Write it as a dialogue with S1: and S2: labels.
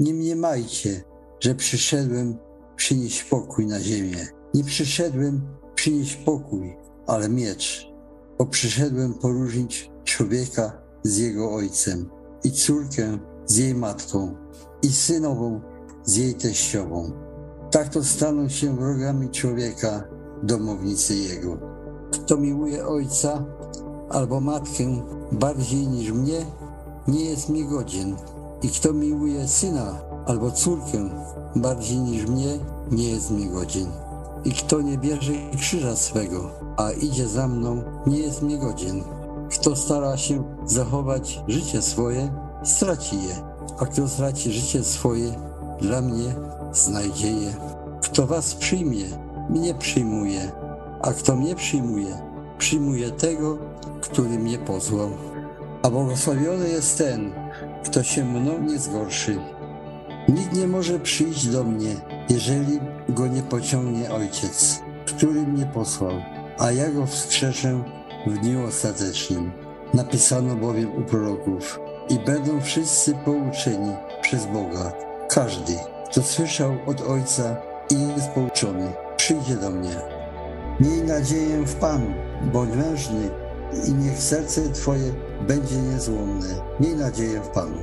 S1: Nie mniemajcie, że przyszedłem przynieść pokój na ziemię. Nie przyszedłem przynieść pokój, ale miecz, bo przyszedłem poróżnić człowieka z jego ojcem i córkę z jej matką i synową z jej teściową. Tak to staną się wrogami człowieka, domownicy jego. Kto miłuje ojca albo matkę bardziej niż mnie, nie jest mi godzien. I kto miłuje syna albo córkę bardziej niż mnie, nie jest mi godzien. I kto nie bierze krzyża swego, a idzie za mną, nie jest mi godzien. Kto stara się zachować życie swoje, straci je, a kto straci życie swoje, dla mnie znajdzie je. Kto was przyjmie, mnie przyjmuje, a kto mnie przyjmuje, przyjmuje tego, który mnie posłał. A błogosławiony jest ten, kto się mną nie zgorszy. Nikt nie może przyjść do mnie, jeżeli go nie pociągnie Ojciec, który mnie posłał, a ja go wskrzeszę w dniu ostatecznym. Napisano bowiem u proroków i będą wszyscy pouczeni przez Boga. Każdy, kto słyszał od Ojca i jest pouczony, przyjdzie do mnie. Miej nadzieję w Panu, bądź mężny i niech serce Twoje będzie niezłomne. Miej nadzieję w Panu.